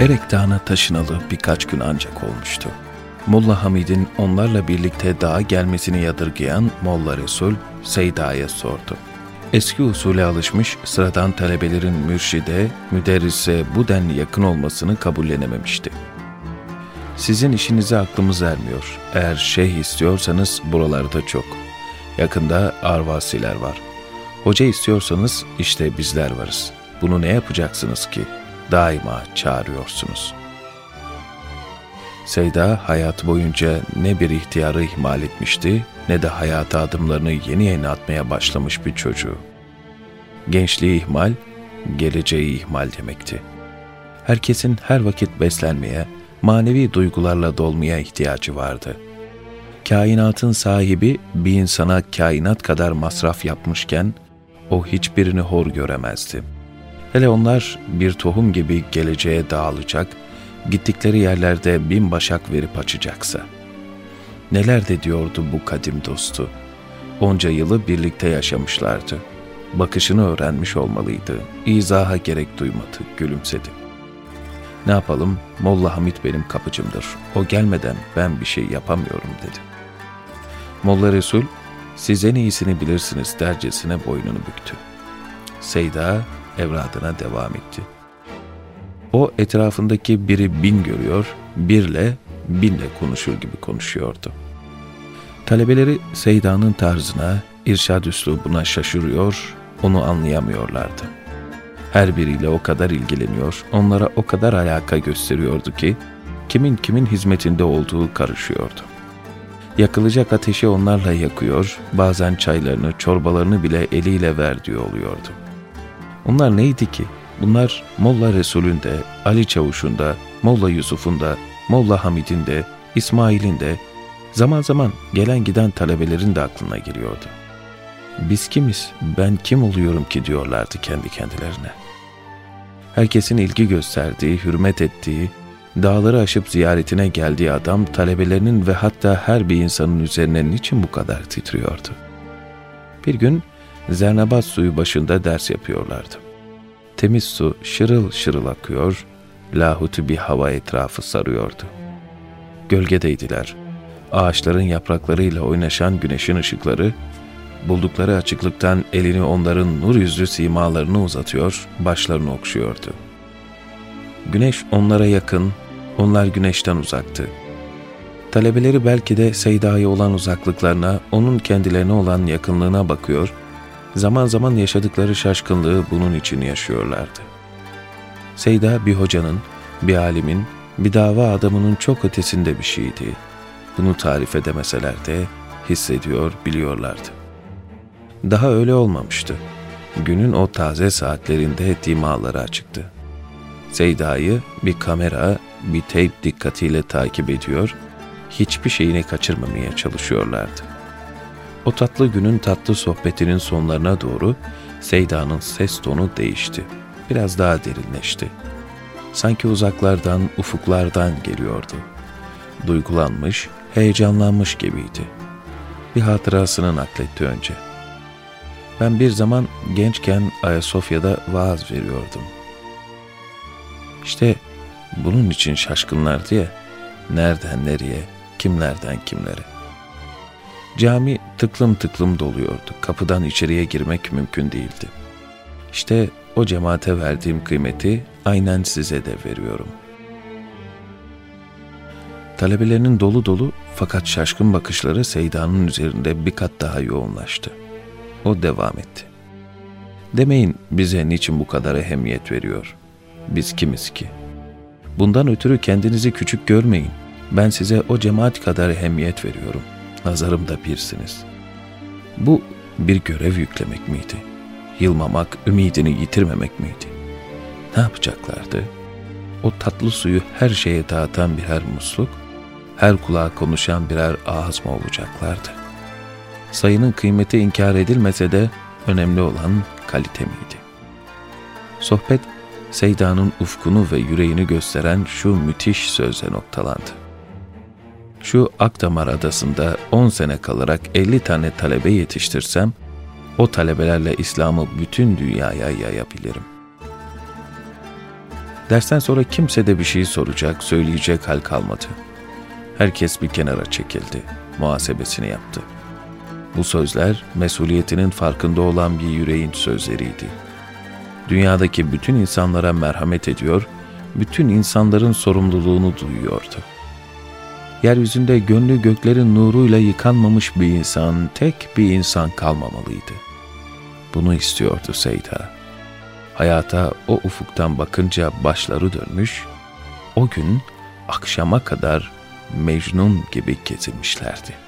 Erek Dağı'na taşınalı birkaç gün ancak olmuştu. Molla Hamid'in onlarla birlikte dağa gelmesini yadırgayan Molla Resul, Seyda'ya sordu. Eski usule alışmış sıradan talebelerin mürşide, müderrise bu denli yakın olmasını kabullenememişti. Sizin işinize aklımız ermiyor. Eğer şeyh istiyorsanız buralarda çok. Yakında arvasiler var. Hoca istiyorsanız işte bizler varız. Bunu ne yapacaksınız ki? Daima çağırıyorsunuz. Seyda hayat boyunca ne bir ihtiyarı ihmal etmişti ne de hayata adımlarını yeni yeni atmaya başlamış bir çocuğu. Gençliği ihmal, geleceği ihmal demekti. Herkesin her vakit beslenmeye, manevi duygularla dolmaya ihtiyacı vardı. Kainatın sahibi bir insana kainat kadar masraf yapmışken, o hiçbirini hor göremezdi. Hele onlar bir tohum gibi geleceğe dağılacak, gittikleri yerlerde bin başak verip açacaksa. Neler de diyordu bu kadim dostu. Onca yılı birlikte yaşamışlardı. Bakışını öğrenmiş olmalıydı. İzaha gerek duymadı, gülümsedi. Ne yapalım, Molla Hamit benim kapıcımdır. O gelmeden ben bir şey yapamıyorum dedi. Molla Resul, siz en iyisini bilirsiniz dercesine boynunu büktü. Seyda evradına devam etti. O etrafındaki biri bin görüyor, birle, binle konuşur gibi konuşuyordu. Talebeleri Seyda'nın tarzına, irşad üslubuna şaşırıyor, onu anlayamıyorlardı. Her biriyle o kadar ilgileniyor, onlara o kadar alaka gösteriyordu ki, kimin kimin hizmetinde olduğu karışıyordu. Yakılacak ateşi onlarla yakıyor, bazen çaylarını, çorbalarını bile eliyle verdiği oluyordu. Onlar neydi ki? Bunlar Molla Resul'ün de, Ali Çavuş'un da, Molla Yusuf'un da, Molla Hamid'in de, İsmail'in de, zaman zaman gelen giden talebelerin de aklına geliyordu. Biz kimiz, ben kim oluyorum ki diyorlardı kendi kendilerine. Herkesin ilgi gösterdiği, hürmet ettiği, dağları aşıp ziyaretine geldiği adam talebelerinin ve hatta her bir insanın üzerine niçin bu kadar titriyordu? Bir gün Zernabad suyu başında ders yapıyorlardı. Temiz su şırıl şırıl akıyor, lahutu bir hava etrafı sarıyordu. Gölgedeydiler. Ağaçların yapraklarıyla oynaşan güneşin ışıkları, buldukları açıklıktan elini onların nur yüzlü simalarını uzatıyor, başlarını okşuyordu. Güneş onlara yakın, onlar güneşten uzaktı. Talebeleri belki de Seyda'ya olan uzaklıklarına, onun kendilerine olan yakınlığına bakıyor, zaman zaman yaşadıkları şaşkınlığı bunun için yaşıyorlardı. Seyda bir hocanın, bir alimin, bir dava adamının çok ötesinde bir şeydi. Bunu tarif edemeseler de hissediyor, biliyorlardı. Daha öyle olmamıştı. Günün o taze saatlerinde dimaları açıktı. Seyda'yı bir kamera, bir teyp dikkatiyle takip ediyor, hiçbir şeyini kaçırmamaya çalışıyorlardı. O tatlı günün tatlı sohbetinin sonlarına doğru Seyda'nın ses tonu değişti. Biraz daha derinleşti. Sanki uzaklardan, ufuklardan geliyordu. Duygulanmış, heyecanlanmış gibiydi. Bir hatırasını nakletti önce. Ben bir zaman gençken Ayasofya'da vaaz veriyordum. İşte bunun için şaşkınlardı ya, nereden nereye, kimlerden kimlere. Cami tıklım tıklım doluyordu. Kapıdan içeriye girmek mümkün değildi. İşte o cemaate verdiğim kıymeti aynen size de veriyorum. Talebelerinin dolu dolu fakat şaşkın bakışları Seyda'nın üzerinde bir kat daha yoğunlaştı. O devam etti. Demeyin bize niçin bu kadar ehemmiyet veriyor. Biz kimiz ki? Bundan ötürü kendinizi küçük görmeyin. Ben size o cemaat kadar ehemmiyet veriyorum. Nazarımda birsiniz. Bu bir görev yüklemek miydi? Yılmamak, ümidini yitirmemek miydi? Ne yapacaklardı? O tatlı suyu her şeye dağıtan birer musluk, her kulağa konuşan birer ağız mı olacaklardı? Sayının kıymeti inkar edilmese de önemli olan kalite miydi? Sohbet, Seyda'nın ufkunu ve yüreğini gösteren şu müthiş sözle noktalandı. Şu Akdamar adasında 10 sene kalarak 50 tane talebe yetiştirsem, o talebelerle İslam'ı bütün dünyaya yayabilirim. Dersten sonra kimse de bir şey soracak, söyleyecek hal kalmadı. Herkes bir kenara çekildi, muhasebesini yaptı. Bu sözler mesuliyetinin farkında olan bir yüreğin sözleriydi. Dünyadaki bütün insanlara merhamet ediyor, bütün insanların sorumluluğunu duyuyordu. Yeryüzünde gönlü göklerin nuruyla yıkanmamış bir insan, tek bir insan kalmamalıydı. Bunu istiyordu Seyda. Hayata o ufuktan bakınca başları dönmüş, o gün akşama kadar Mecnun gibi gezinmişlerdi.''